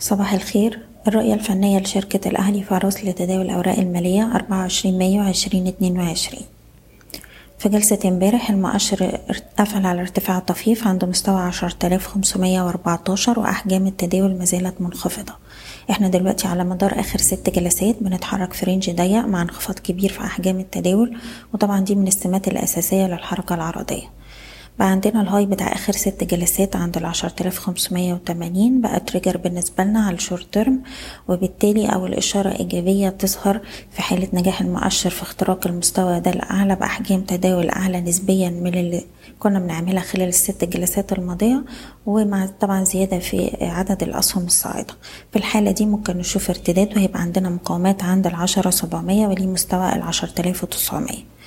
صباح الخير. الرؤية الفنية لشركة الأهلي فاروس لتداول الأوراق المالية أربعة وعشرين مايو عشرين اتنين وعشرين. في جلسة امبارح المؤشر قفل على ارتفاع طفيف عند مستوى عشرة آلاف خمسمية وأربعتاشر وأحجام التداول مازالت منخفضة. إحنا دلوقتي على مدار آخر ست جلسات بنتحرك في range ضيق مع انخفاض كبير في أحجام التداول وطبعا دي من السمات الأساسية للحركة العرضية. بقى عندنا ال high بتاع آخر ست جلسات عند خمسمية وتمانين بقى trigger بالنسبة لنا على ال short term وبالتالي اول اشارة إيجابية تظهر في حالة نجاح المؤشر في اختراق المستوى ده الأعلى بأحجام تداول أعلى نسبيا من اللي كنا بنعملها خلال الست جلسات الماضية ومع طبعا زيادة في عدد الأسهم الصاعدة. في الحالة دي ممكن نشوف ارتداد وهيبقى عندنا مقاومات عند العشرة سبعمية وليه مستوى آلاف وتسعمية.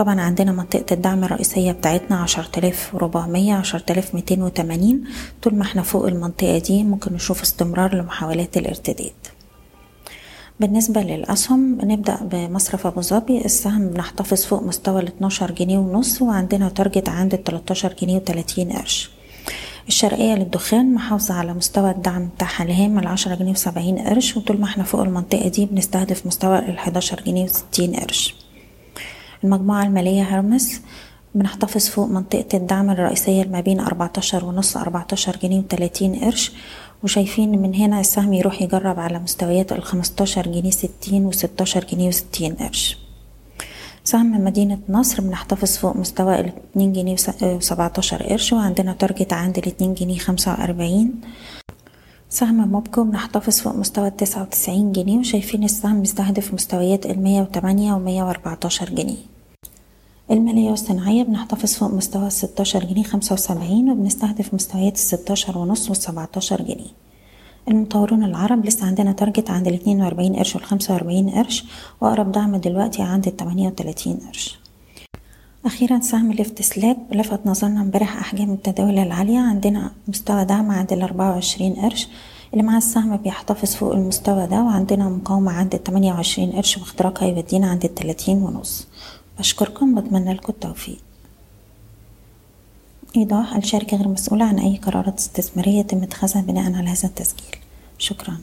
طبعا عندنا منطقة الدعم الرئيسية بتاعتنا عشرة آلاف وربعمية عشرة آلاف ميتين وتمانين. طول ما إحنا فوق المنطقة دي ممكن نشوف استمرار لمحاولات الارتداد. بالنسبة للأسهم نبدأ بمصرف أبو ظبي. السهم بنحتفظ فوق مستوى ال 12 جنيه ونص وعندنا تارجت عند ال 13 جنيه وتلاتين قرش. الشرقية للدخان محافظة على مستوى الدعم بتاعها الهام العشرة جنيه وسبعين قرش وطول ما إحنا فوق المنطقة دي بنستهدف مستوى الحداشر جنيه وستين قرش. المجموعة المالية هرمس بنحتفظ فوق منطقة الدعم الرئيسية ما بين أربعتاشر ونص أربعتاشر جنيه وتلاتين قرش وشايفين من هنا السهم يروح يجرب على مستويات الخمستاشر جنيه ستين وستاشر جنيه وستين قرش. سهم مدينة نصر بنحتفظ فوق مستوى الاتنين جنيه وسبعتاشر قرش وعندنا تارجت عند الاتنين جنيه خمسة وأربعين. سهم موبكو بنحتفظ فوق مستوى التسعة وتسعين جنيه وشايفين السهم بيستهدف مستويات المية وتمانية ومية وأربعتاشر جنيه. المالية والصناعية بنحتفظ فوق مستوى الستاشر جنيه خمسة وسبعين وبنستهدف مستويات الستاشر ونص والسبعتاشر جنيه. المطورون العرب لسه عندنا target عند الاتنين وأربعين قرش والخمسة وأربعين قرش وأقرب دعم دلوقتي عند التمانية وتلاتين قرش. أخيرا سهم Lift Slab لفت نظرنا امبارح أحجام التداول العالية. عندنا مستوى دعم عند الأربعة وعشرين قرش اللي مع السهم بيحتفظ فوق المستوى ده وعندنا مقاومة عند التمانية وعشرين قرش واختراقها يودينا عند التلاتين ونص. بشكركم بتمنى لكم التوفيق. إيضاح الشركة غير مسؤولة عن أي قرارات استثمارية يتم اتخاذها بناء على هذا التسجيل. شكرا.